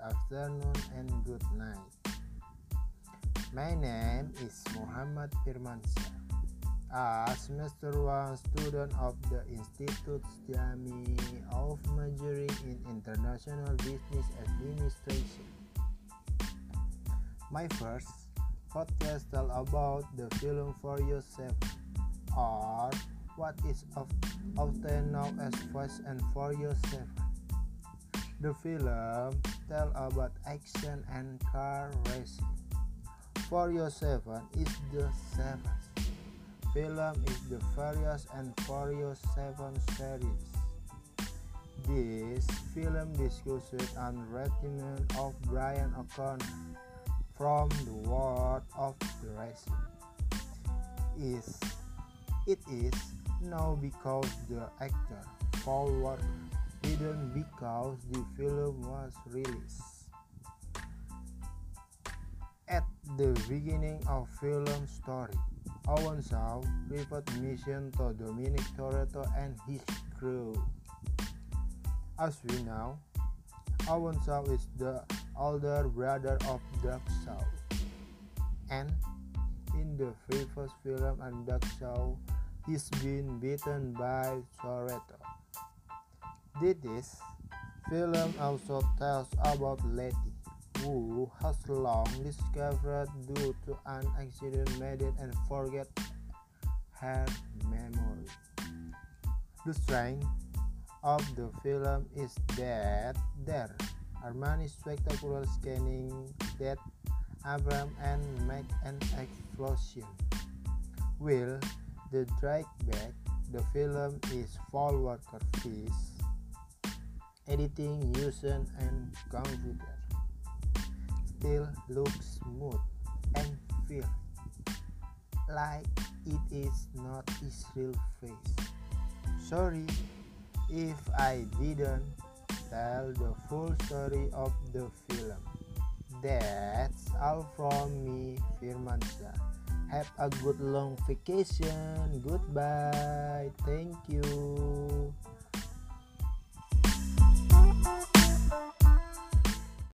afternoon, and good night. My name is Muhammad Firmansyah. A semester 1 student of the Institute Jami of majoring in International Business Administration. My first podcast tell about the film For Yourself or what is often known as Fast and Furious 7. The film tell about action and car racing. Furious 7 is the seventh film is the Furious and Furious 7 series. This film discusses on retirement of Brian O'Connor from the world of the racing. Is it is now because the actor Paul Walker didn't because the film was released. At the beginning of film story, Owen Shaw private mission to Dominic Toretto and his crew. As we know, Owen Shaw is the older brother of Doug Shaw. And in the previous film and Doug Shaw he's been beaten by Toretto. This film also tells about Letty who has long discovered due to an accident made it and forget her memory. The strength of the film is that there are many spectacular scanning that Abram and make an explosion. Will the drag back the film is Paul Walker Fish editing using and computer still looks smooth and feel like it is not his real face. Sorry if I didn't tell the full story of the film. That's all from me, Firmansyah. Have a good long vacation. Goodbye. Thank you.